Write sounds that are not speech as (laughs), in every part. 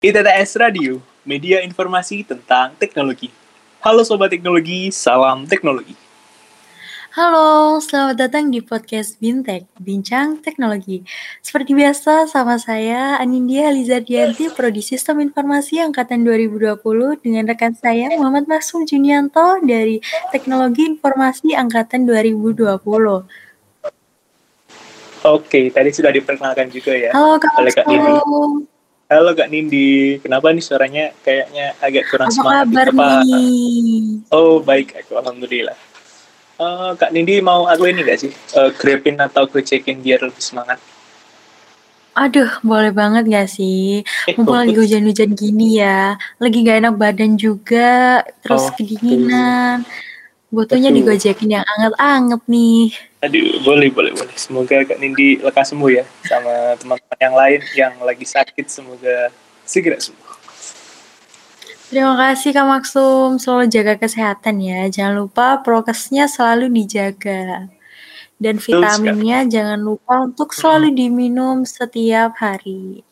ITTS Radio, media informasi tentang teknologi. Halo Sobat Teknologi, salam teknologi. Halo, selamat datang di podcast Bintek, Bincang Teknologi. Seperti biasa, sama saya Anindya Alizardianti, Prodi Sistem Informasi Angkatan 2020 dengan rekan saya Muhammad Masum Junianto dari Teknologi Informasi Angkatan 2020. Oke, tadi sudah diperkenalkan juga ya. Halo Kak oleh Kak. Halo Kak Nindi, kenapa nih suaranya kayaknya agak kurang Apa semangat? kabar Apa- nih? Oh baik, aku alhamdulillah. Eh, Kak Nindi mau aku ini gak sih? Eh, grabin atau gocekin biar lebih semangat? Aduh, boleh banget gak sih? Eh, Mumpung lagi hujan-hujan gini ya, lagi gak enak badan juga, terus Oh, kedinginan. Butuhnya digojekin yang anget-anget nih. Aduh, boleh, boleh, boleh. Semoga Kak Nindi lekas sembuh ya. Sama teman-teman yang lain yang lagi sakit, semoga segera sembuh. Terima kasih Kak Maksum, selalu jaga kesehatan ya. Jangan lupa prokesnya selalu dijaga. Dan Betul vitaminnya jangan lupa untuk selalu diminum setiap hari.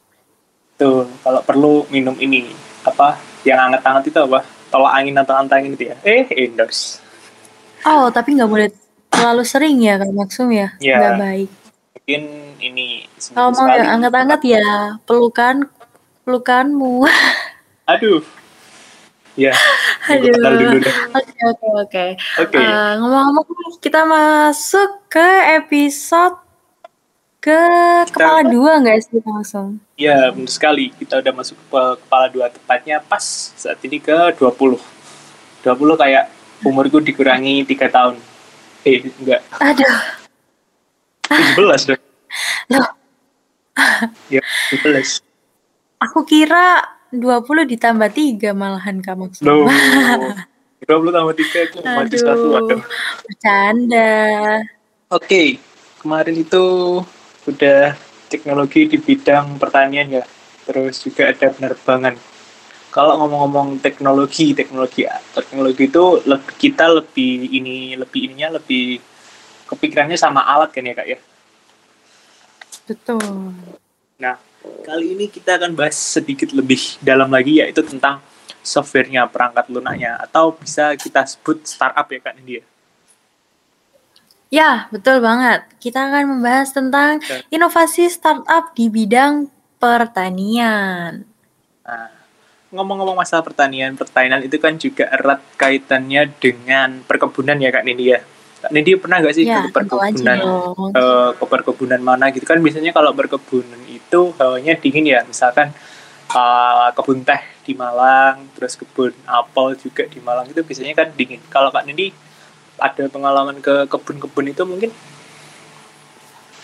Tuh, kalau perlu minum ini. Apa? Yang hangat-hangat itu apa? Tolak angin atau antangin itu ya? Eh, endorse. Oh, tapi nggak boleh terlalu sering ya Kak Maksum ya? Ya. Nggak baik. Mungkin ini Kalau mau yang anget-anget ya, pelukan pelukanmu. Aduh. (laughs) Ya, Aduh. Oke oke oke. Eh, ngomong-ngomong kita masuk ke episode ke kepala dua nggak sih langsung? Ya, benar sekali. Kita udah masuk ke kepala dua tepatnya pas saat ini ke 20. 20 kayak umurku dikurangi 3 tahun. Eh, enggak. Aduh, 17 dong. loh, Ya, 17. aku kira 20 ditambah 3 malahan kamu. Loh. 20 tambah 3 itu mati satu. Aduh, bercanda. Oke, kemarin itu udah teknologi di bidang pertanian ya. Terus juga ada penerbangan. Kalau ngomong-ngomong teknologi, teknologi teknologi itu lebih, kita lebih ini lebih ininya lebih kepikirannya sama alat kan ya kak ya. Betul. Nah, kali ini kita akan bahas sedikit lebih dalam lagi yaitu tentang softwarenya, perangkat lunaknya atau bisa kita sebut startup ya kak India. Ya, betul banget. Kita akan membahas tentang inovasi startup di bidang pertanian. Nah, ngomong-ngomong masalah pertanian, pertanian itu kan juga erat kaitannya dengan perkebunan ya Kak Nindi ya. Kak Nindi pernah nggak sih Ya, ke perkebunan eh, ke perkebunan mana gitu? Kan biasanya kalau berkebunan itu hawanya dingin ya misalkan eh, kebun teh di Malang terus kebun apel juga di Malang itu biasanya kan dingin. Kalau Kak Nindi ada pengalaman ke kebun-kebun itu mungkin?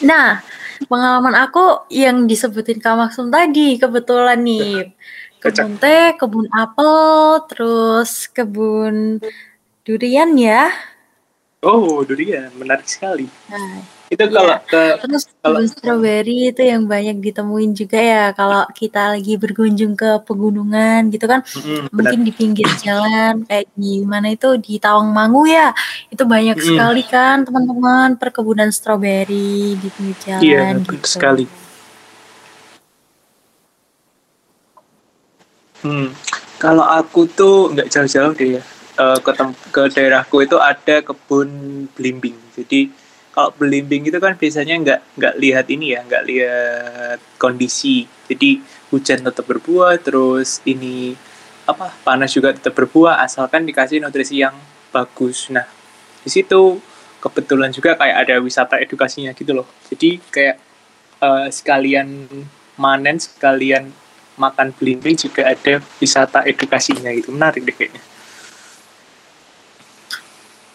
Nah, pengalaman aku yang disebutin Kak Maksum tadi kebetulan nih. Kebun teh, kebun apel, terus kebun durian ya. oh durian menarik sekali Nah, itu Iya. kalau ke terus Kalau- kebun strawberry itu yang banyak ditemuin juga ya kalau kita lagi berkunjung ke pegunungan gitu kan. Mm, benar Mungkin di pinggir jalan kayak di mana itu di Tawangmangu ya. Itu banyak Mm. sekali kan teman-teman perkebunan strawberry di pinggir jalan Iya, gitu. sekali. Hmm. Kalau aku tuh nggak jauh-jauh deh ya. Eh, ke tem- ke daerahku itu ada kebun belimbing. Jadi kalau belimbing itu kan biasanya nggak nggak lihat ini ya, nggak lihat kondisi. Jadi hujan tetap berbuah, terus ini apa panas juga tetap berbuah asalkan dikasih nutrisi yang bagus. Nah di situ kebetulan juga kayak ada wisata edukasinya gitu loh. Jadi kayak eh, sekalian manen sekalian makan belimbing juga ada wisata edukasinya gitu. Menarik deh kayaknya.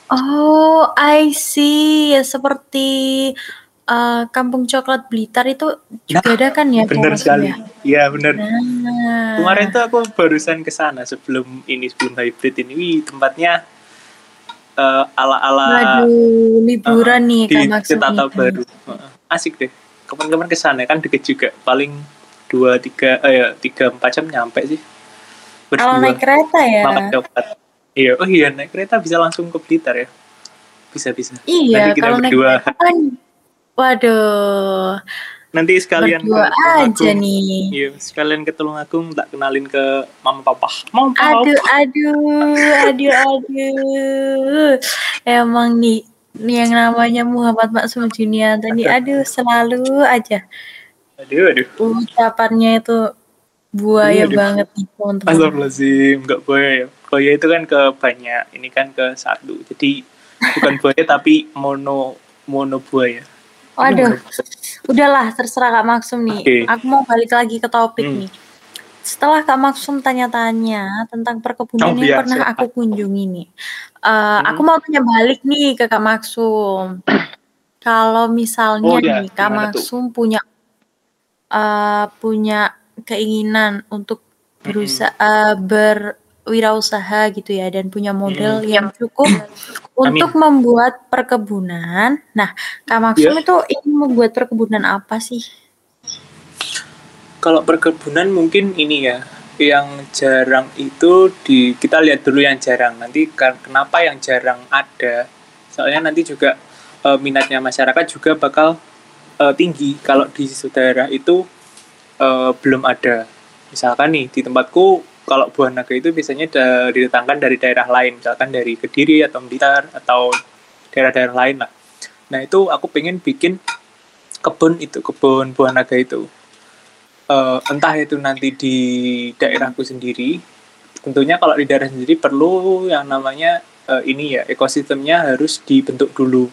Oh, I see. Ya, seperti eh, Kampung Coklat Blitar itu juga Nah, ada kan ya? bener Kak sekali. Maksum ya? iya bener. Nah, kemarin tuh aku barusan ke sana sebelum ini sebelum hybrid ini. Wih, tempatnya eh, ala-ala waduh, liburan nih di Kak Maksum Citata nih. Baru asik deh. Kapan-kapan ke sana kan deket juga. Paling dua tiga eh ya tiga empat jam nyampe sih Kalau naik kereta ya? makan coklat iya oh iya naik kereta bisa langsung ke Blitar ya bisa bisa Iya, Nanti kita kalau naik berdua kereta kan, waduh, Nanti sekalian Berdua ke aja nih. Iya, sekalian ke Tulungagung tak kenalin ke mama papa. Mama papa. Aduh, aduh, aduh, aduh. Emang nih, nih yang namanya Muhammad Maksum Junianto nih, aduh selalu aja Aduh, aduh. ucapannya itu buaya Aduh. banget nih teman-teman. Astagfirullahaladzim, enggak buaya ya. Buaya itu kan ke banyak, ini kan ke satu. Jadi bukan buaya tapi mono mono buaya. Waduh, udahlah terserah Kak Maksum nih. Oke. Aku mau balik lagi ke topik Hmm. nih. Setelah Kak Maksum tanya-tanya tentang perkebunan Oh, yang iya, pernah aku kunjungi nih. Eh, Hmm. Aku mau tanya balik nih ke Kak Maksum. (clears throat) Kalau misalnya Oh, iya. nih Kak Gimana tuh? Maksum punya eh, punya keinginan untuk berusaha eh, berwirausaha gitu ya dan punya modal yang cukup untuk membuat perkebunan. Nah, Kak Maksum Iya. itu ingin membuat perkebunan apa sih? Kalau perkebunan mungkin ini ya, yang jarang itu di kita lihat dulu yang jarang. Nanti kan- kenapa yang jarang ada? Soalnya nanti juga eh, minatnya masyarakat juga bakal eh, tinggi. Kalau di daerah itu eh, belum ada. Misalkan nih di tempatku kalau buah naga itu biasanya da- didatangkan dari daerah lain, misalkan dari Kediri atau Blitar atau daerah-daerah lain lah. Nah itu aku pengen bikin kebun itu, kebun buah naga itu. Eh, entah itu nanti di daerahku sendiri, tentunya kalau di daerah sendiri perlu yang namanya eh, ini ya ekosistemnya harus dibentuk dulu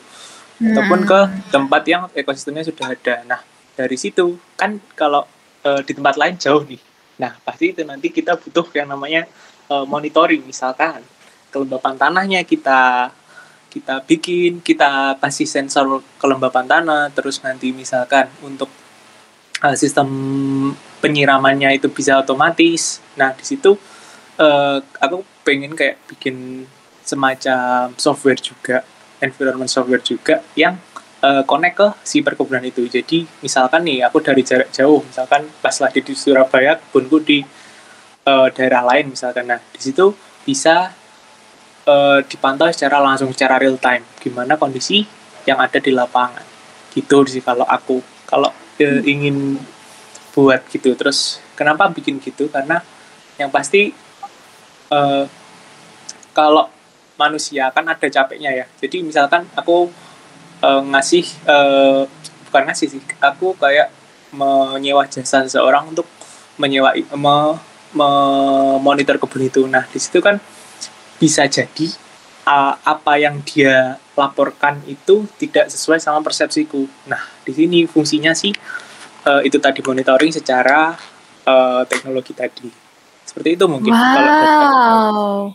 ataupun ke tempat yang ekosistemnya sudah ada. Nah, dari situ kan kalau eh, di tempat lain jauh nih. Nah, pasti itu nanti kita butuh yang namanya eh, monitoring misalkan kelembapan tanahnya kita kita bikin, kita kasih sensor kelembapan tanah, terus nanti misalkan untuk eh, sistem penyiramannya itu bisa otomatis. Nah, di situ eh, aku pengen kayak bikin semacam software juga, environment software juga yang eh, connect ke si perkebunan itu. Jadi misalkan nih aku dari jarak jauh, misalkan pas lagi di Surabaya, kebunku di eh, daerah lain misalkan. Nah, di situ bisa eh, dipantau secara langsung secara real time gimana kondisi yang ada di lapangan. Gitu sih kalau aku kalau eh, ingin buat gitu. Terus kenapa bikin gitu? Karena yang pasti eh, kalau manusia kan ada capeknya ya. Jadi misalkan aku eh, ngasih eh, bukan ngasih sih, aku kayak menyewa jasa seseorang untuk menyewa me, memonitor kebun itu. Nah di situ kan bisa jadi uh, apa yang dia laporkan itu tidak sesuai sama persepsiku. Nah di sini fungsinya sih uh, itu tadi monitoring secara uh, teknologi tadi. Seperti itu mungkin. kalau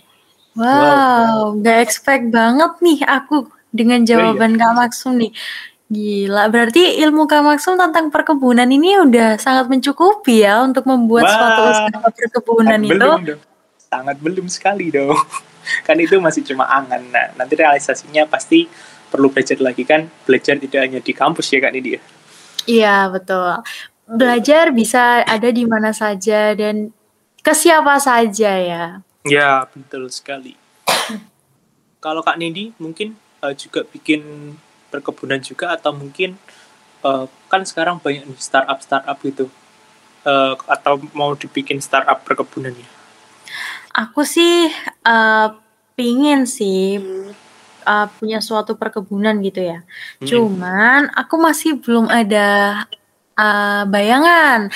Wow. Wow, nggak expect banget nih aku dengan jawaban Kak Maksum nih. Gila, berarti ilmu Kak Maksum tentang perkebunan ini udah sangat mencukupi ya untuk membuat Wah. suatu usaha perkebunan Sangat itu. belum dong. Sangat belum sekali dong. (laughs) kan itu masih cuma angan. Nah, nanti realisasinya pasti perlu belajar lagi kan. Belajar tidak hanya di kampus ya kan ini dia. Iya, betul. Belajar bisa ada di mana saja dan ke siapa saja ya. Ya, betul sekali. Kalau Kak Nindi mungkin eh, juga bikin perkebunan juga atau mungkin eh, kan sekarang banyak nih startup startup gitu Eh, atau mau dibikin startup perkebunan ya. Aku sih eh, pingin sih eh, punya suatu perkebunan gitu ya. Hmm. Cuman aku masih belum ada eh, bayangan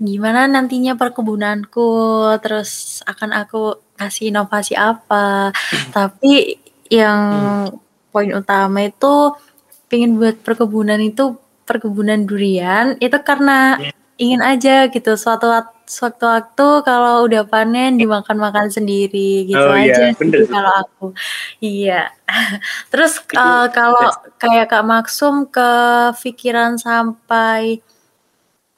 gimana nantinya perkebunanku, terus akan aku kasih inovasi apa. Tapi yang poin utama itu pengen buat perkebunan itu perkebunan durian itu karena ingin aja gitu suatu wak- suatu waktu kalau udah panen dimakan-makan sendiri gitu Oh, iya, aja bener tuh. kalau aku. Iya. (laughs) Terus eh, kalau kayak Kak Maksum kepikiran sampai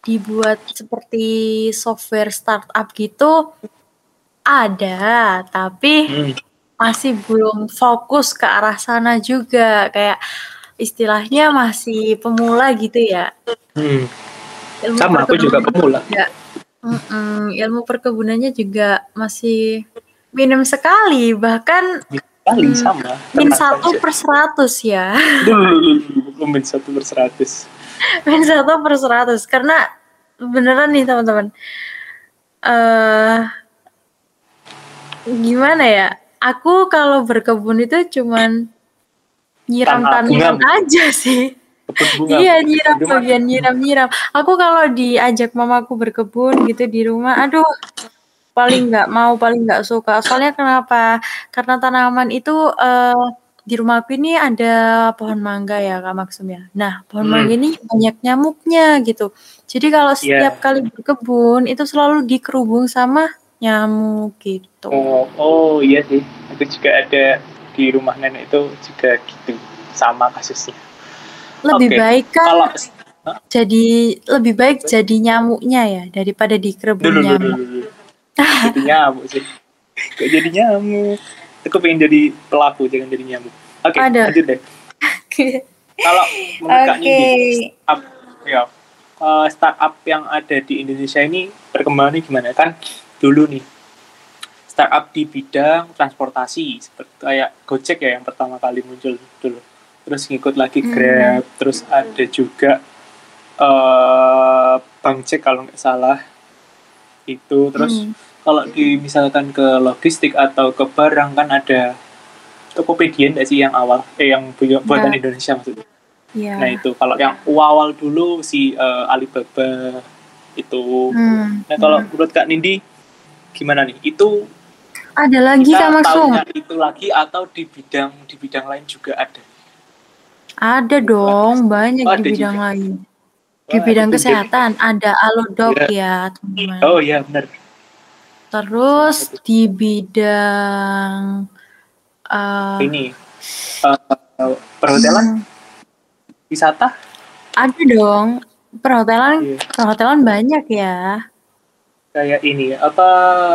dibuat seperti software startup gitu ada, tapi Hmm. masih belum fokus ke arah sana juga kayak istilahnya masih pemula gitu ya. Hmm. Ilmu Sama aku juga pemula. juga Mm-mm, ilmu perkebunannya juga masih minim sekali bahkan Kali Hmm, sama. min satu per seratus ya. Duh, min satu per seratus. main satu per 100 karena beneran nih teman-teman. eh gimana ya? Aku kalau berkebun itu cuman nyiram tanaman aja sih. Iya nyiram bagian nyiram-nyiram. Aku kalau diajak mamaku berkebun gitu di rumah, aduh paling nggak mau, paling nggak suka. Soalnya kenapa? Karena tanaman itu eh, di rumahku ini ada pohon mangga ya Kak Maksum ya. Nah pohon Hmm. mangga ini banyak nyamuknya gitu. Jadi kalau Iya. setiap kali berkebun itu selalu dikerubung sama nyamuk gitu. Oh, oh iya sih. Aku juga ada di rumah nenek itu juga gitu. Sama kasusnya. Lebih Oke. baik kan Kalau jadi lebih baik jadi nyamuknya ya daripada dulu nyamuk. dulu. dulu. Jadi nyamuk sih. Gak jadi nyamuk. Aku pengen jadi pelaku, jangan jadi nyamuk. Oke, Ada. lanjut deh. Kalau menurut Kak Oke. Nindi, startup, ya, eh, startup yang ada di Indonesia ini perkembangannya gimana? Kan dulu nih, startup di bidang transportasi, seperti kayak Gojek ya yang pertama kali muncul dulu. Terus ngikut lagi Hmm. Grab, terus ada juga eh Bang Jack kalau nggak salah itu terus Hmm. kalau di misalkan ke logistik atau ke barang kan ada Tokopedia nggak sih yang awal eh yang bu- buatan Ya. Indonesia maksudnya Iya. nah itu kalau yang awal dulu si eh, Alibaba itu Hmm. nah kalau menurut Kak Nindi gimana nih itu Ada lagi kita Maksum? itu lagi atau di bidang di bidang lain juga ada Ada dong, banyak Oh, di ada bidang juga. lain. Di Wah, bidang kesehatan ada Alodok ya, teman-teman. oh iya benar Terus di bidang eh, ini eh, perhotelan hmm, wisata ada dong. Perhotelan, Iya. perhotelan banyak ya. Kayak ini apa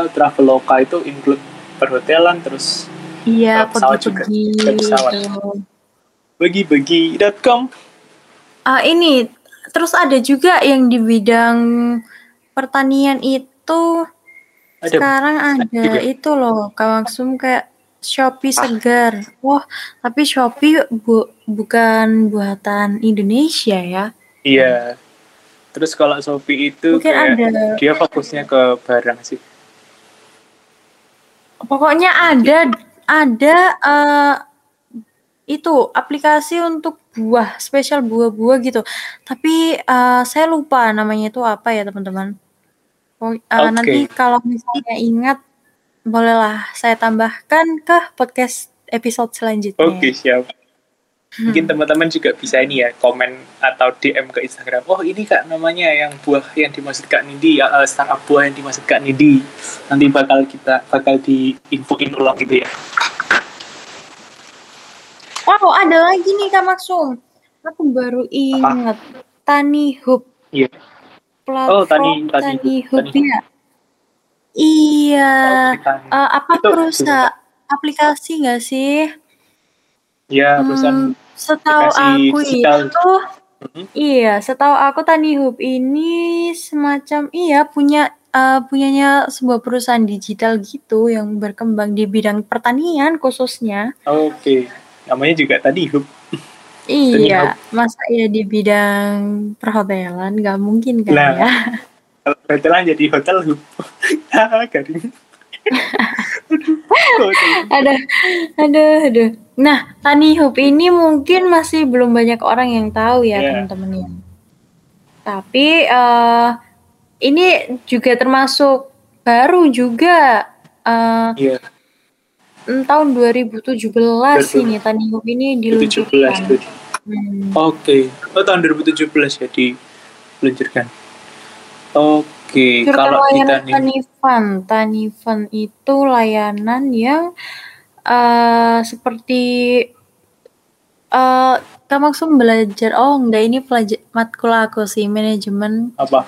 Traveloka itu include perhotelan terus Iya, Nah, pesawat juga. Ada pesawat. gitu. bagi-bagi.com Ah, ini terus ada juga yang di bidang pertanian itu ada sekarang ada juga. itu loh Kak Maksum kayak Shopee Ah. segar. Wah, tapi Shopee bu- bukan buatan Indonesia ya. iya terus kalau Shopee itu Mungkin kayak ada dia fokusnya ke barang sih pokoknya ada ada eh, itu aplikasi untuk buah, spesial buah-buah gitu. Tapi eh, saya lupa namanya itu apa ya, teman-teman. Oh, eh, Oke. nanti kalau misalnya ingat bolehlah saya tambahkan ke podcast episode selanjutnya. oke siap mungkin teman-teman juga bisa ini ya komen atau DM ke Instagram oh ini kak namanya yang buah yang dimaksud kak Nindi ya, eh, startup buah yang dimaksud kak Nindi nanti bakal kita bakal diinfoin ulang gitu ya Oh, ada lagi nih Kak Maksum. Aku baru ingat Tani Hub. iya Platform Tani- Tani, Tani Hub, Hub ya. Iya. Oh, Eh, apa Itu- perusahaan aplikasi nggak sih? ya perusahaan Hmm, setahu aku itu Mhm. iya, setahu aku Tani Hub ini semacam iya punya eh, punyanya sebuah perusahaan digital gitu yang berkembang di bidang pertanian khususnya. Oke, namanya juga tadi Hub. (laughs) Iya, masa ya di bidang perhotelan nggak mungkin kan Nah. ya? Kalau hotelan jadi hotel Hub. (laughs) Garing. (laughs) Aduh, aduh, aduh. Nah, Tani Hub ini mungkin masih belum banyak orang yang tahu ya Iya. teman-teman ya. Tapi eh ini juga termasuk baru juga eh Iya, mm, tahun 2017 Betul. ini Tani Hub ini 2017 diluncurkan. Hmm. Oke, oh tahun 2017 ya diluncurkan. Oke, Luncurkan kalau kita layanan nih, Tanifan. Tanifan itu layanan yang eh seperti eh Kak Maksum belajar. Oh, enggak ini pelajar matkul aku sih, manajemen apa?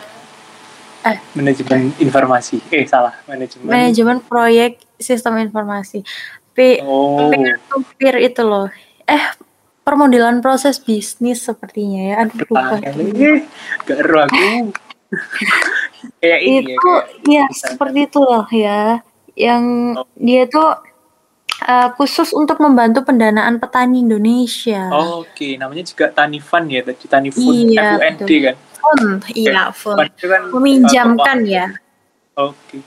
Eh. Manajemen informasi. Eh, salah. Manajemen. manajemen proyek sistem informasi. P Oh, peer to peer itu loh. Eh, permodelan proses bisnis sepertinya ya. Aduh, lupa. gak ero aku. (laughs) Kayak ini ya, itu kayak ya seperti itu loh ya yang Oh. dia tuh uh, khusus untuk membantu pendanaan petani Indonesia. Oh, Oke, okay. namanya juga Tani Fund ya, tadi Tani Fund iya, FUND betul. kan? Fund, iya fund. kan, Meminjamkan uh, ya. Oke. Okay.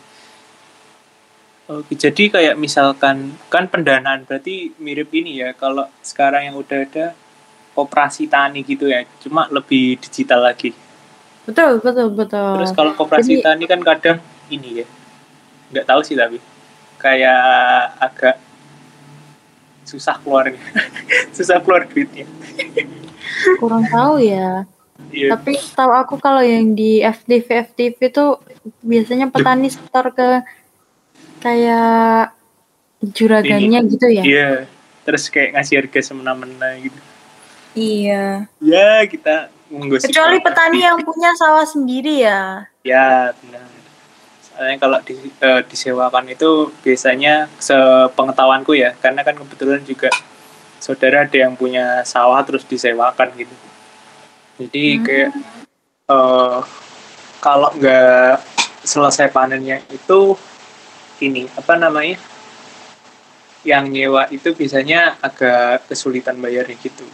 Oke, jadi kayak misalkan kan pendanaan berarti mirip ini ya. Kalau sekarang yang udah ada koperasi tani gitu ya, cuma lebih digital lagi. Betul, betul, betul. Terus kalau koperasi jadi, tani kan kadang ini ya, nggak tahu sih tapi kayak agak susah keluarnya, (laughs) susah keluar duitnya. Kurang tahu ya. Yeah. Tapi tahu aku kalau yang di FTV FTV itu biasanya petani setor ke kayak juragannya Ini, gitu ya iya terus kayak ngasih harga semena-mena gitu iya ya kita menggosip kecuali petani yang punya sawah sendiri ya. Ya benar. Soalnya kalau di, uh, disewakan itu biasanya sepengetahuanku ya karena kan kebetulan juga saudara ada yang punya sawah terus disewakan gitu. Jadi hmm. kayak uh, kalau nggak selesai panennya itu ini apa namanya yang nyewa itu biasanya agak kesulitan bayarnya gitu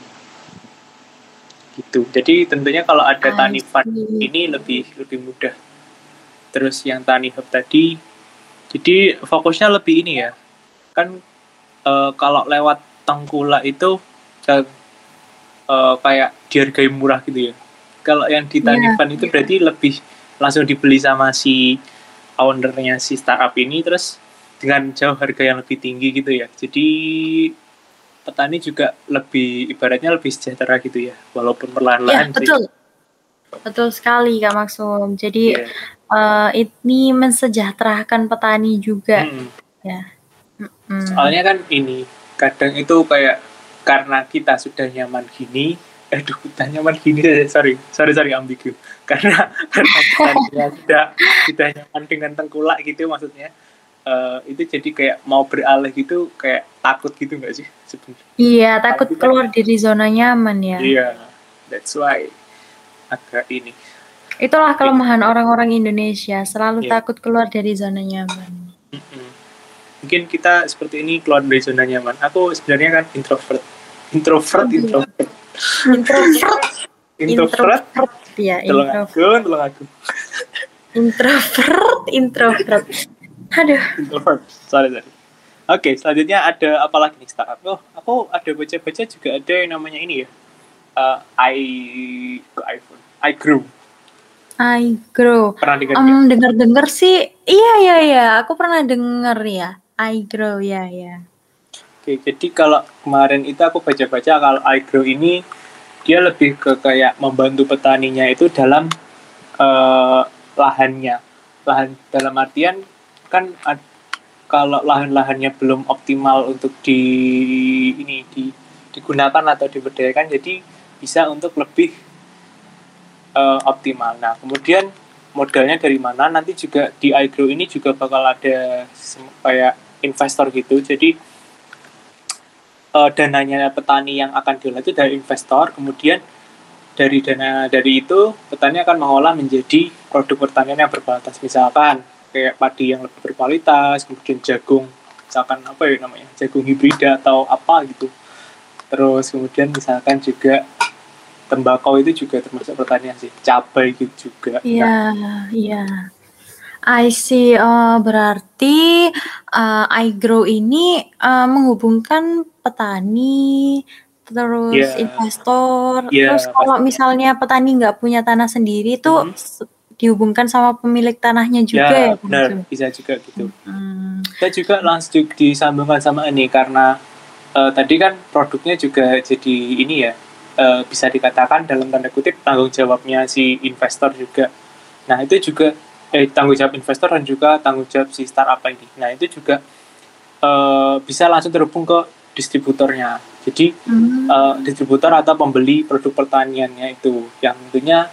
gitu. Jadi tentunya kalau ada tani fund ini lebih lebih mudah. Terus yang tani hub tadi jadi fokusnya lebih ini ya. Kan e, kalau lewat tengkulak itu e, kayak dihargai murah gitu ya. Kalau yang di tani yeah. fund itu berarti lebih langsung dibeli sama si ownernya si startup ini terus dengan jauh harga yang lebih tinggi gitu ya. Jadi petani juga lebih ibaratnya lebih sejahtera gitu ya walaupun perlahan-lahan ya, betul sih. betul sekali kak Maksum jadi yeah. uh, ini mensejahterakan petani juga hmm. ya hmm. soalnya kan ini kadang itu kayak karena kita sudah nyaman gini aduh udah nyaman gini (laughs) sorry sorry sorry ambigu karena (laughs) karena kita sudah sudah nyaman dengan tengkulak gitu maksudnya uh, itu jadi kayak mau beralih gitu kayak takut gitu nggak sih sebenarnya? Iya takut Tapi keluar kan, dari zona nyaman ya. Iya that's why agak ini. Itulah kelemahan orang-orang Indonesia selalu yeah. takut keluar dari zona nyaman. Mungkin kita seperti ini keluar dari zona nyaman. Aku sebenarnya kan introvert. Introvert oh, introvert. Introvert. Introvert. Ya introvert. tolong aku introvert introvert aduh. Introvert. Sorry sorry. Oke selanjutnya ada apa lagi nih startup oh aku ada baca-baca juga ada yang namanya ini ya. Uh, I iPhone? I grow. I grow. Pernah dengar um, dengar dengar sih iya iya iya. Aku pernah dengar ya. I grow ya ya Oke, jadi kalau kemarin itu aku baca-baca kalau iGrow ini dia lebih ke kayak membantu petaninya itu dalam uh, lahannya. Lahan dalam artian kan kalau lahan-lahannya belum optimal untuk di ini di digunakan atau diberdayakan jadi bisa untuk lebih uh, optimal. Nah, kemudian modalnya dari mana nanti juga di iGrow ini juga bakal ada kayak investor gitu. Jadi uh, dananya petani yang akan diolah itu dari investor, kemudian dari dana dari itu petani akan mengolah menjadi produk pertanian yang berkualitas misalkan kayak padi yang lebih berkualitas kemudian jagung misalkan apa ya namanya jagung hibrida atau apa gitu terus kemudian misalkan juga tembakau itu juga termasuk pertanian sih cabai gitu juga iya nah. iya I see. Uh, berarti uh, iGrow ini uh, menghubungkan petani, terus yeah. investor. Yeah, terus kalau misalnya petani nggak punya tanah sendiri, tuh mm-hmm. Dihubungkan sama pemilik tanahnya juga ya? ya benar, bisa juga gitu. Hmm. Kita juga langsung disambungkan sama ini karena uh, tadi kan produknya juga jadi ini ya uh, bisa dikatakan dalam tanda kutip tanggung jawabnya si investor juga. Nah itu juga eh tanggung jawab investor dan juga tanggung jawab si startup ini. Nah itu juga uh, bisa langsung terhubung ke distributornya. Jadi hmm. uh, distributor atau pembeli produk pertaniannya itu yang tentunya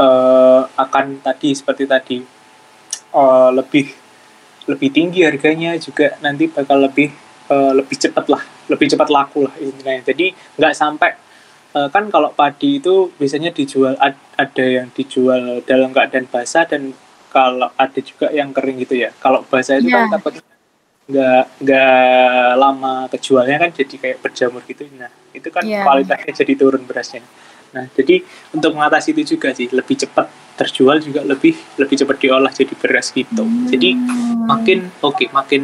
uh, akan tadi seperti tadi uh, lebih lebih tinggi harganya juga nanti bakal lebih uh, lebih cepat lah, lebih cepat laku lah intinya. Jadi nggak sampai uh, kan kalau padi itu biasanya dijual ada yang dijual dalam keadaan basah dan kalau ada juga yang kering gitu ya. Kalau bahasa itu yeah. kan takutnya nggak nggak lama kejualnya kan jadi kayak berjamur gitu nah itu kan Iya. kualitasnya jadi turun berasnya nah jadi untuk mengatasi itu juga sih lebih cepat terjual juga lebih lebih cepat diolah jadi beras gitu jadi Hmm. makin oke makin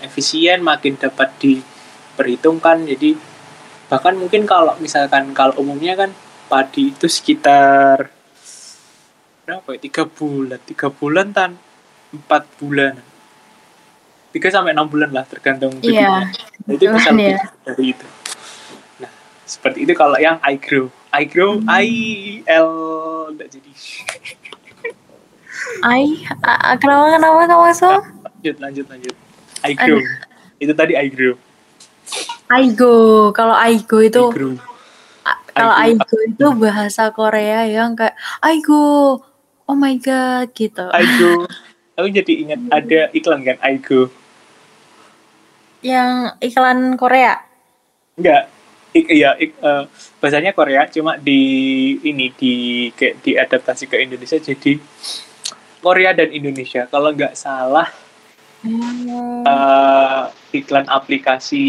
efisien makin dapat diperhitungkan jadi bahkan mungkin kalau misalkan kalau umumnya kan padi itu sekitar berapa ya tiga bulan tiga bulan tan empat bulan tiga sampai enam bulan lah tergantung Iya, bibitnya. itu bisa lebih ya. dari itu nah seperti itu kalau yang I grow I grow Hmm. I L enggak jadi. Ai, a- a- kenapa kenapa kamu masuk? lanjut lanjut lanjut. I grow. Itu tadi I grow. Aigo, kalau Aigo itu I grow. a- kalau Aigo. Aigo itu bahasa Korea yang kayak Aigo, oh my god gitu. I go. (laughs) Aku jadi ingat ada iklan kan I go. Yang iklan Korea. enggak ik, iya ik, eh, bahasanya Korea cuma di ini di kayak diadaptasi ke Indonesia jadi Korea dan Indonesia. Kalau nggak salah Hmm. eh, iklan aplikasi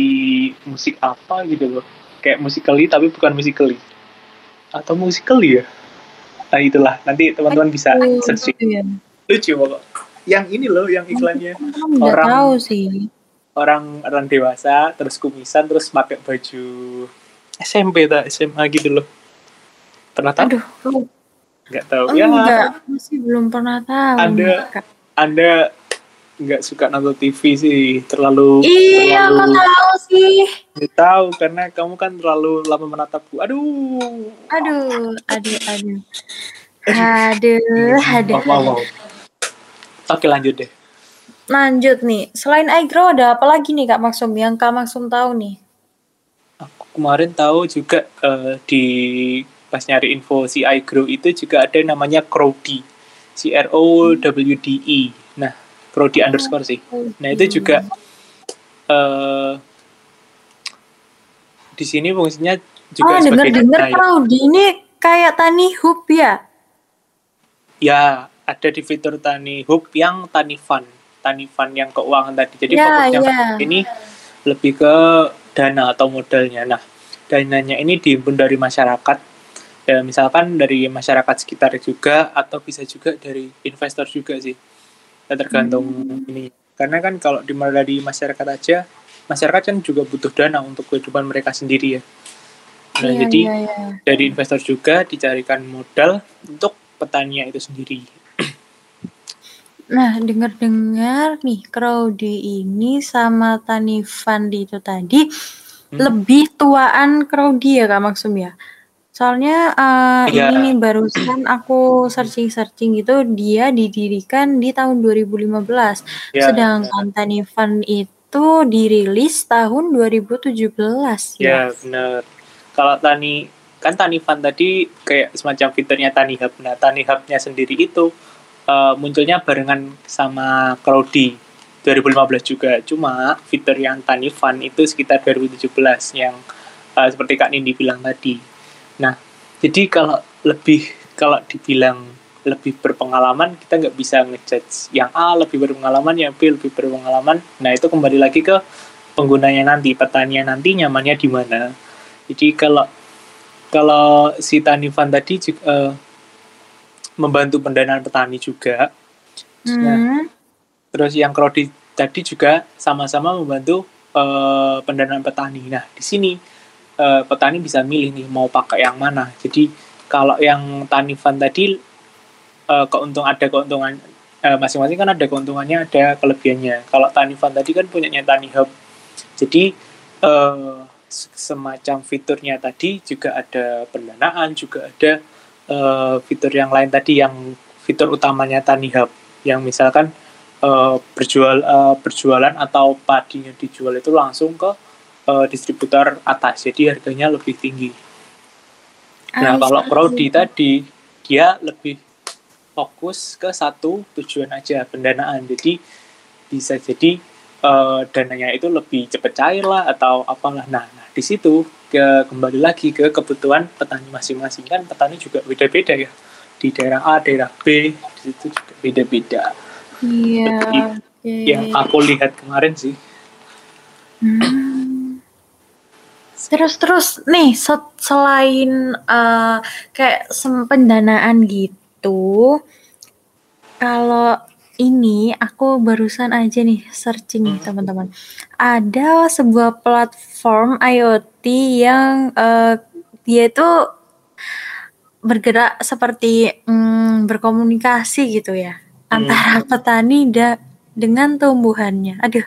musik apa gitu loh. Kayak musikali tapi bukan musikali atau musikali ya? Nah itulah. Nanti teman-teman bisa searching. ya. lucu pokok. Yang ini loh yang iklannya. Orang- tahu sih. Orang orang dewasa terus kumisan terus pakai baju SMP tak SMA gitu loh pernah tahu Aduh, nggak tahu ya enggak, masih belum pernah tahu. Anda- Kak. anda nggak suka nonton TV sih terlalu Iya, aku terlalu tahu sih. nggak tahu karena kamu kan terlalu lama menatapku aduh Aduh, aduh, aduh. Aduh, aduh. Maaf, maaf. oke lanjut deh Lanjut nih, selain iGrow ada apa lagi nih Kak Maksum yang Kak Maksum tahu nih? aku kemarin tahu juga eh, di pas nyari info si iGrow itu juga ada namanya Crowdy C R O W D E nah Crowdy underscore sih nah itu juga eh di sini fungsinya juga Oh, sebagai dengar-dengar daya. Crowdy ini kayak Tani Hoop ya? ya ada di fitur Tani Hub yang Tani Fund Tani Fund yang keuangan tadi jadi Ya, fokusnya ya. ini lebih ke dana atau modalnya nah dananya ini dihimpun dari masyarakat ya, misalkan dari masyarakat sekitar juga atau bisa juga dari investor juga sih ya, tergantung Hmm. ini karena kan kalau dimulai dari masyarakat aja masyarakat kan juga butuh dana untuk kehidupan mereka sendiri ya nah Iya, jadi iya, iya. dari investor juga dicarikan modal untuk petaninya itu sendiri. Nah, dengar-dengar nih Crowdy ini sama Tani Fund itu tadi Hmm. lebih tuaan Crowdy ya Kak Maksum ya? Soalnya eh, Iya. ini nih barusan aku searching-searching gitu dia didirikan di tahun 2015. Ya, Sedangkan Tani Fund itu dirilis tahun 2017 ya ya. benar. Kalau Tani kan Tani Fund tadi kayak semacam fiturnya Tani Hub. Nah, Tani Hub-nya sendiri itu eh, munculnya barengan sama Crowdy 2015 juga. Cuma fitur yang Tani Fund itu sekitar 2017 yang eh, seperti Kak Nindi bilang tadi. Nah, jadi kalau lebih kalau dibilang lebih berpengalaman kita nggak bisa ngejudge yang A lebih berpengalaman yang B lebih berpengalaman nah itu kembali lagi ke penggunanya nanti petaninya nanti nyamannya di mana jadi kalau kalau si Tani Fund tadi juga eh, membantu pendanaan petani juga Nah, Hmm. terus yang Crowdy tadi juga sama-sama membantu eh, pendanaan petani. Nah, di sini eh, petani bisa milih nih mau pakai yang mana. Jadi kalau yang Tani Fund tadi eh, keuntung ada keuntungan masing-masing kan ada keuntungannya, ada kelebihannya. Kalau Tani Fund tadi kan punyanya Tani Hub. Jadi s- semacam fiturnya tadi juga ada pendanaan, juga ada eh, fitur yang lain tadi yang fitur utamanya Tani Hub yang misalkan eh, berjual eh, berjualan atau padinya dijual itu langsung ke eh, distributor atas jadi harganya lebih tinggi. Nah I kalau. Crowdy tadi dia lebih fokus ke satu tujuan aja pendanaan jadi bisa jadi eh, dananya itu lebih cepat cair lah atau apalah. Nah, nah di situ ke kembali lagi ke kebutuhan petani masing-masing kan petani juga beda-beda ya di daerah A daerah B di situ juga beda-beda. Iya. yang aku lihat kemarin sih. Hmm. Terus terus nih se- selain uh, kayak pendanaan gitu, kalau ini aku barusan aja nih searching nih teman-teman. Ada sebuah platform IoT yang uh, dia itu bergerak seperti mm, berkomunikasi gitu ya antara petani da dengan tumbuhannya. Aduh,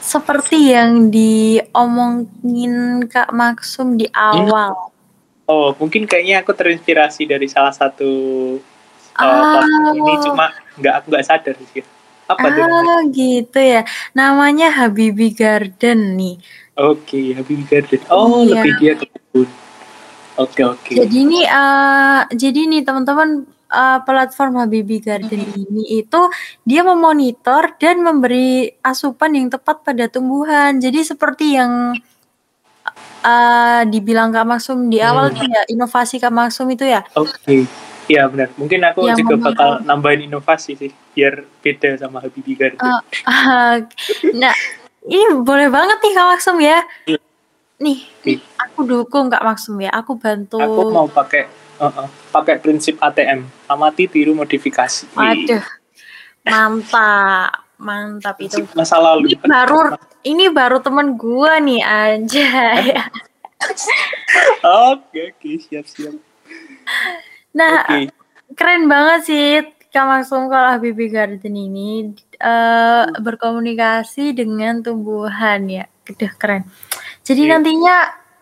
seperti yang diomongin Kak Maksum di awal. Oh, mungkin kayaknya aku terinspirasi dari salah satu Ah. platform ini cuma nggak aku nggak sadar sih. Apa tuh? Ah, gitu ya. Namanya Habibi Garden nih. Oke, Habibie Garden. Oh, Iya. lebih dia ke kebun. Oke, oke. Jadi nih, eh, jadi nih teman-teman eh, platform Habibi Garden ini itu dia memonitor dan memberi asupan yang tepat pada tumbuhan. Jadi seperti yang eh, dibilang Kak Maksum di awal Hmm. tuh ya inovasi Kak Maksum itu ya. Oke. Iya benar. Mungkin aku Yang juga bakal nambahin inovasi sih, biar beda sama Habibie Garden. Eh, ah, nah, ini boleh banget nih Kak Maksum ya. Iya. Nih, Oke. aku dukung Kak Maksum ya. Aku bantu. Aku mau pakai uh, uh, pakai prinsip ATM, amati tiru modifikasi. Waduh, mantap, mantap itu. Masa lalu. Ini baru ini baru temen gua nih aja ya. (laughs) Oke, oke, siap, siap. Nah, Oke. keren banget sih Kak Maksum kalau Habibie Garden ini eh, berkomunikasi dengan tumbuhan ya. Udah keren. Jadi Iya. nantinya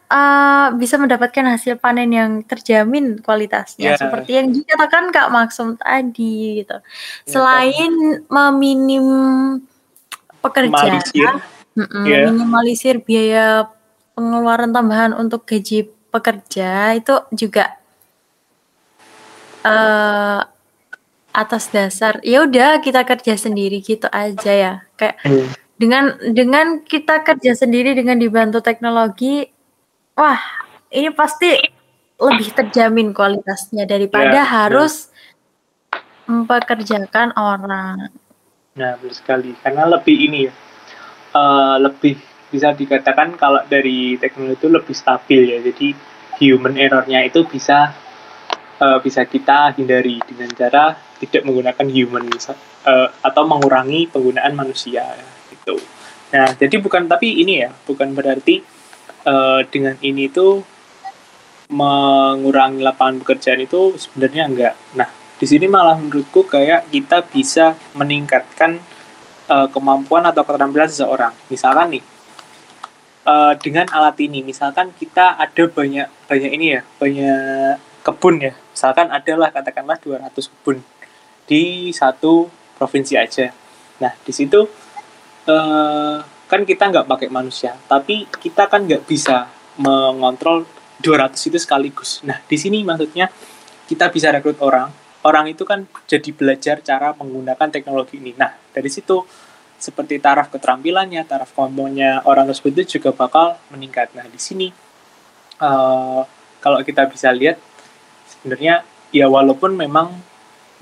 eh, bisa mendapatkan hasil panen yang terjamin kualitasnya Iya. seperti yang dikatakan Kak Maksum tadi gitu. Iya, Selain meminim pekerjaan, Minimalisir. Mm-mm, Iya. minimalisir biaya pengeluaran tambahan untuk gaji pekerja itu juga eh atas dasar ya udah kita kerja sendiri gitu aja ya kayak Hmm. dengan dengan kita kerja sendiri dengan dibantu teknologi wah ini pasti lebih terjamin kualitasnya daripada Ya, harus mempekerjakan orang Nah, benar sekali. Karena lebih ini ya, eh, lebih bisa dikatakan kalau dari teknologi itu lebih stabil ya. Jadi human error-nya itu bisa eh, bisa kita hindari dengan cara tidak menggunakan human eh, atau mengurangi penggunaan manusia gitu. Nah, jadi bukan tapi ini ya, bukan berarti eh, dengan ini tuh mengurangi lapangan pekerjaan itu sebenarnya enggak. Nah, di sini malah menurutku kayak kita bisa meningkatkan uh, kemampuan atau keterampilan seseorang. Misalkan nih, uh, dengan alat ini, misalkan kita ada banyak banyak ini ya, banyak kebun ya. Misalkan adalah katakanlah 200 kebun di satu provinsi aja. Nah, di situ uh, kan kita nggak pakai manusia, tapi kita kan nggak bisa mengontrol 200 itu sekaligus. Nah, di sini maksudnya kita bisa rekrut orang. Orang itu kan jadi belajar cara menggunakan teknologi ini. Nah, dari situ seperti taraf keterampilannya, taraf kemampuannya orang tersebut itu juga bakal meningkat. Nah, di sini eh, kalau kita bisa lihat sebenarnya ya walaupun memang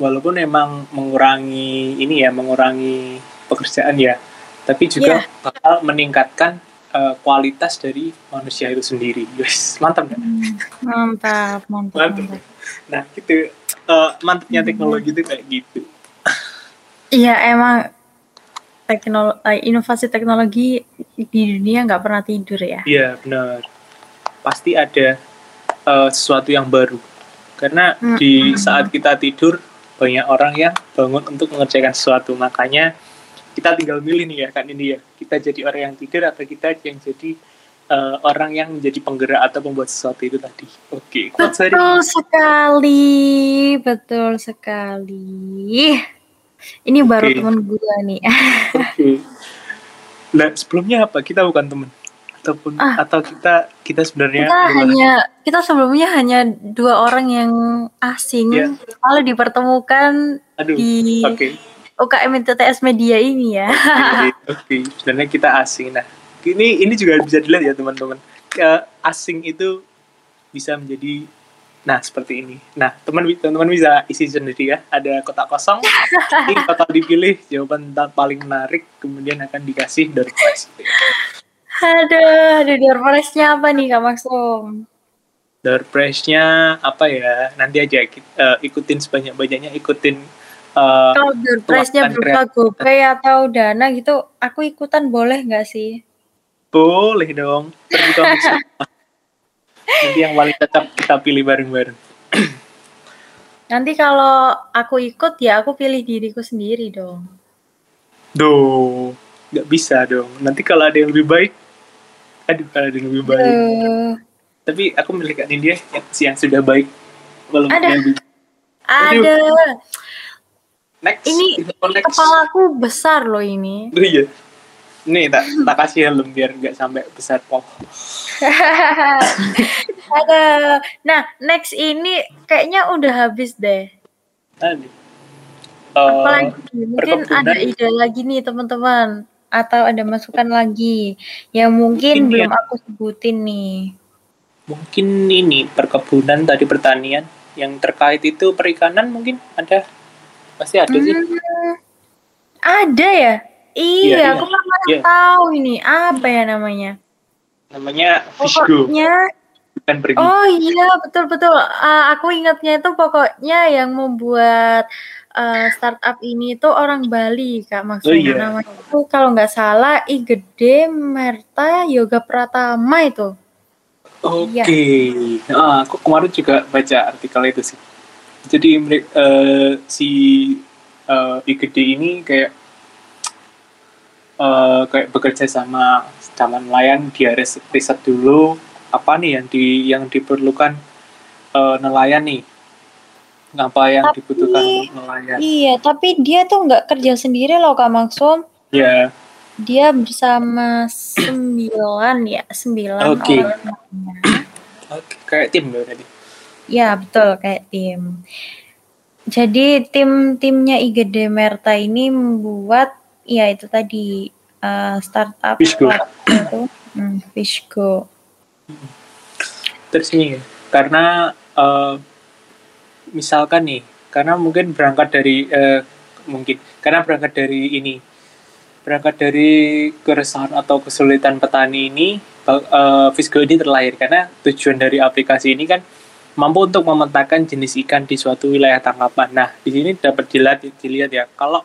walaupun memang mengurangi ini ya, mengurangi pekerjaan ya, tapi juga bakal meningkatkan eh, kualitas dari manusia itu sendiri. Yes, mantap nggak? mantap mantap, Mantap. mantap. Nah, gitu. Eh, mantapnya teknologi itu kayak gitu. Iya emang teknologi inovasi teknologi di dunia nggak pernah tidur ya. Iya, benar. Pasti ada eh, sesuatu yang baru. Karena Mm, di mm, saat kita tidur, banyak orang yang bangun untuk mengerjakan sesuatu. Makanya kita tinggal milih nih ya, kan ini ya. Kita jadi orang yang tidur atau kita yang jadi eh, orang yang menjadi penggerak atau membuat sesuatu itu tadi. Oke, hari Betul sekali, betul sekali. Ini baru Oke. temen gue nih. (laughs) Oke. Nah, sebelumnya apa? Kita bukan teman ataupun Ah. atau kita kita sebenarnya Kita adalah- hanya kita sebelumnya hanya dua orang yang asing, Iya. lalu dipertemukan aduh. di Oke. UKM ITTS Media ini ya. Oke, oke. Sebenarnya kita asing. Nah, ini ini juga bisa dilihat ya teman-teman. Asing itu bisa menjadi Nah, seperti ini. Nah, teman teman bisa isi sendiri ya. Ada kotak kosong. Ini bakal dipilih jawaban paling menarik, kemudian akan dikasih door prize. Aduh, ada door prize-nya apa nih Kak Maksum? Door prize-nya apa ya? Nanti aja uh, ikutin sebanyak-banyaknya, ikutin uh, Kalau door prize-nya berupa GoPay atau Dana gitu, aku ikutan boleh nggak sih? Boleh dong. Nanti yang paling cocok kita pilih bareng-bareng. Nanti kalau aku ikut ya aku pilih diriku sendiri dong. Duh, nggak bisa dong. Nanti kalau ada yang lebih baik, aduh kalau ada yang lebih baik. Duh. Tapi aku milih Kak Nindya yang, yang sudah baik. Belum ada. Lebih... Ada. Next. Ini next. kepalaku besar loh ini. Oh, iya. Nih tak tak kasih helm biar nggak sampai besar poh. (laughs) Ada. Nah, next ini kayaknya udah habis deh. Tadi. Uh, Apalagi mungkin ada ide lagi nih teman-teman atau ada masukan lagi yang mungkin, mungkin belum ya. aku sebutin nih. Mungkin ini perkebunan tadi pertanian yang terkait itu perikanan mungkin ada pasti ada hmm, sih. Ada ya? Iya, iya aku iya. iya. tahu ini apa ya namanya. Namanya Fishgo. Pokoknya Oh iya betul betul. Uh, aku ingatnya itu pokoknya yang membuat uh, startup ini itu orang Bali kak maksudnya oh, iya. namanya itu kalau nggak salah I Gede Merta Yoga Pratama itu. Oke, okay. ya. ah, aku kemarin juga baca artikel itu sih. Jadi uh, si uh, I Gede ini kayak uh, kayak bekerja sama sama nelayan dia riset, riset dulu apa nih yang di yang diperlukan uh, nelayan nih apa yang tapi, dibutuhkan nelayan iya tapi dia tuh nggak kerja sendiri loh kak Maksum ya yeah. dia bersama sembilan ya sembilan okay. orang okay. kayak tim berarti ya betul kayak tim jadi tim timnya IGD Merta ini membuat ya itu tadi uh, startup Fishgo. itu hmm, Fishgo. Terus ini karena uh, misalkan nih karena mungkin berangkat dari uh, mungkin karena berangkat dari ini berangkat dari keresahan atau kesulitan petani ini uh, Fisgo ini terlahir. Karena tujuan dari aplikasi ini kan mampu untuk memetakan jenis ikan di suatu wilayah tangkapan. Nah, di sini dapat dilihat dilihat ya kalau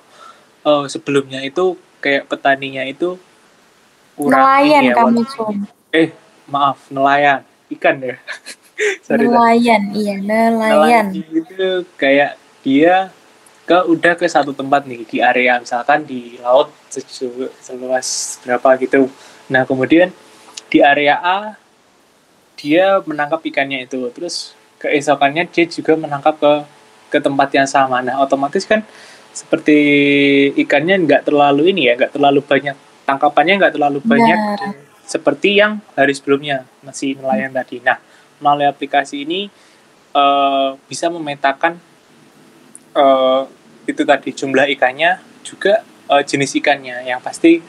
uh, sebelumnya itu kayak petaninya itu kurang nelayan ya, kamu eh maaf nelayan ikan ya (laughs) (laughs) Sorry, nelayan iya nelayan. nelayan itu kayak dia ke udah ke satu tempat nih di area misalkan di laut seluas berapa gitu nah kemudian di area A dia menangkap ikannya itu terus keesokannya dia juga menangkap ke ke tempat yang sama nah otomatis kan seperti ikannya nggak terlalu ini ya nggak terlalu banyak tangkapannya nggak terlalu banyak ya. seperti yang hari sebelumnya masih nelayan hmm. tadi nah melalui aplikasi ini uh, bisa memetakan uh, itu tadi jumlah ikannya juga uh, jenis ikannya yang pasti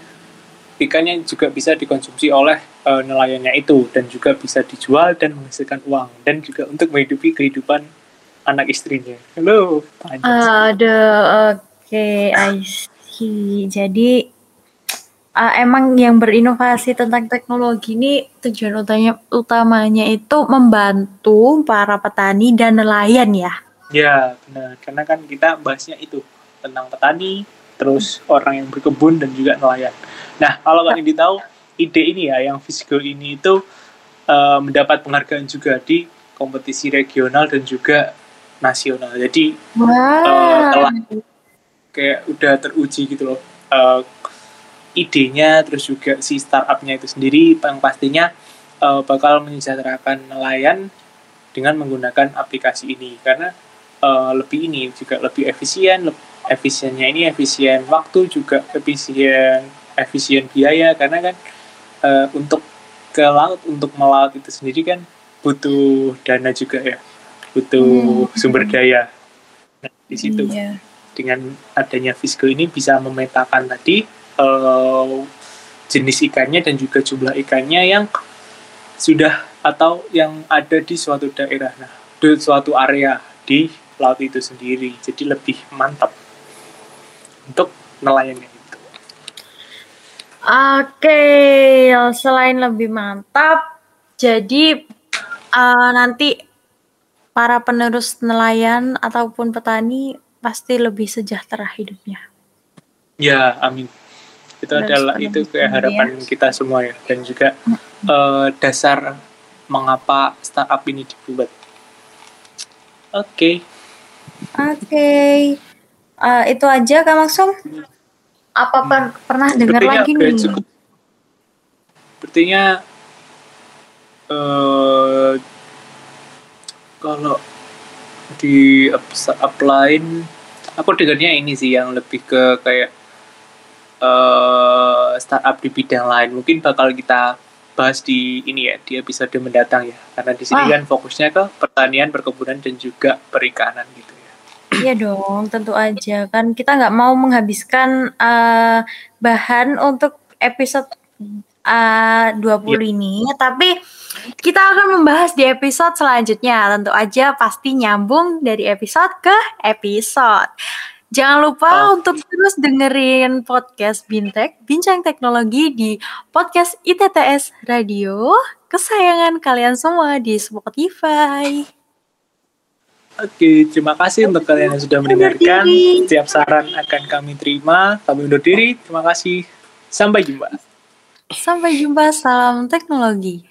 ikannya juga bisa dikonsumsi oleh uh, nelayannya itu dan juga bisa dijual dan menghasilkan uang dan juga untuk menghidupi kehidupan anak istrinya. Halo. Ada oke, okay, I. Jadi uh, emang yang berinovasi tentang teknologi ini tujuan utamanya utamanya itu membantu para petani dan nelayan ya. Ya, benar. Karena kan kita bahasnya itu tentang petani, terus orang yang berkebun dan juga nelayan. Nah, kalau kalian tahu ide ini ya yang Fisgo ini itu uh, mendapat penghargaan juga di kompetisi regional dan juga nasional. Jadi wow. uh, telah kayak udah teruji gitu loh uh, idenya, terus juga si startupnya itu sendiri yang pastinya uh, bakal menyejahterakan nelayan dengan menggunakan aplikasi ini karena uh, lebih ini juga lebih efisien, lebih efisiennya ini efisien waktu juga efisien efisien biaya karena kan uh, untuk ke laut untuk melaut itu sendiri kan butuh dana juga ya butuh hmm. sumber daya. Nah, di situ iya. dengan adanya Fisco ini bisa memetakan tadi uh, jenis ikannya dan juga jumlah ikannya yang sudah atau yang ada di suatu daerah. Nah, di suatu area di laut itu sendiri. Jadi lebih mantap untuk nelayannya itu. Oke, selain lebih mantap, jadi uh, nanti para penerus nelayan ataupun petani pasti lebih sejahtera hidupnya. Ya, amin. Itu Penerus adalah itu kayak harapan ya. kita semua ya dan juga uh, dasar mengapa startup ini dibuat. Oke. Okay. Oke. Okay. Uh, itu aja Kak Maksum. Apa hmm. pernah dengar lagi nih? Cukup. Sepertinya uh, kalau di upline aku dengarnya ini sih yang lebih ke kayak uh, startup di bidang lain. Mungkin bakal kita bahas di ini ya di episode mendatang ya. Karena di sini ah. kan fokusnya ke pertanian perkebunan dan juga perikanan gitu ya. Iya dong tentu aja. Kan kita nggak mau menghabiskan uh, bahan untuk episode uh, 20 ya. ini. Tapi kita akan membahas di episode selanjutnya. Tentu aja pasti nyambung dari episode ke episode Jangan lupa oh. untuk terus dengerin podcast Bintek, Bincang Teknologi di podcast ITTS Radio, kesayangan kalian semua di Spotify. Oke, terima kasih untuk kalian yang sudah mendengarkan. Setiap saran akan kami terima. Kami undur diri. Terima kasih. Sampai jumpa. Sampai jumpa. Salam teknologi.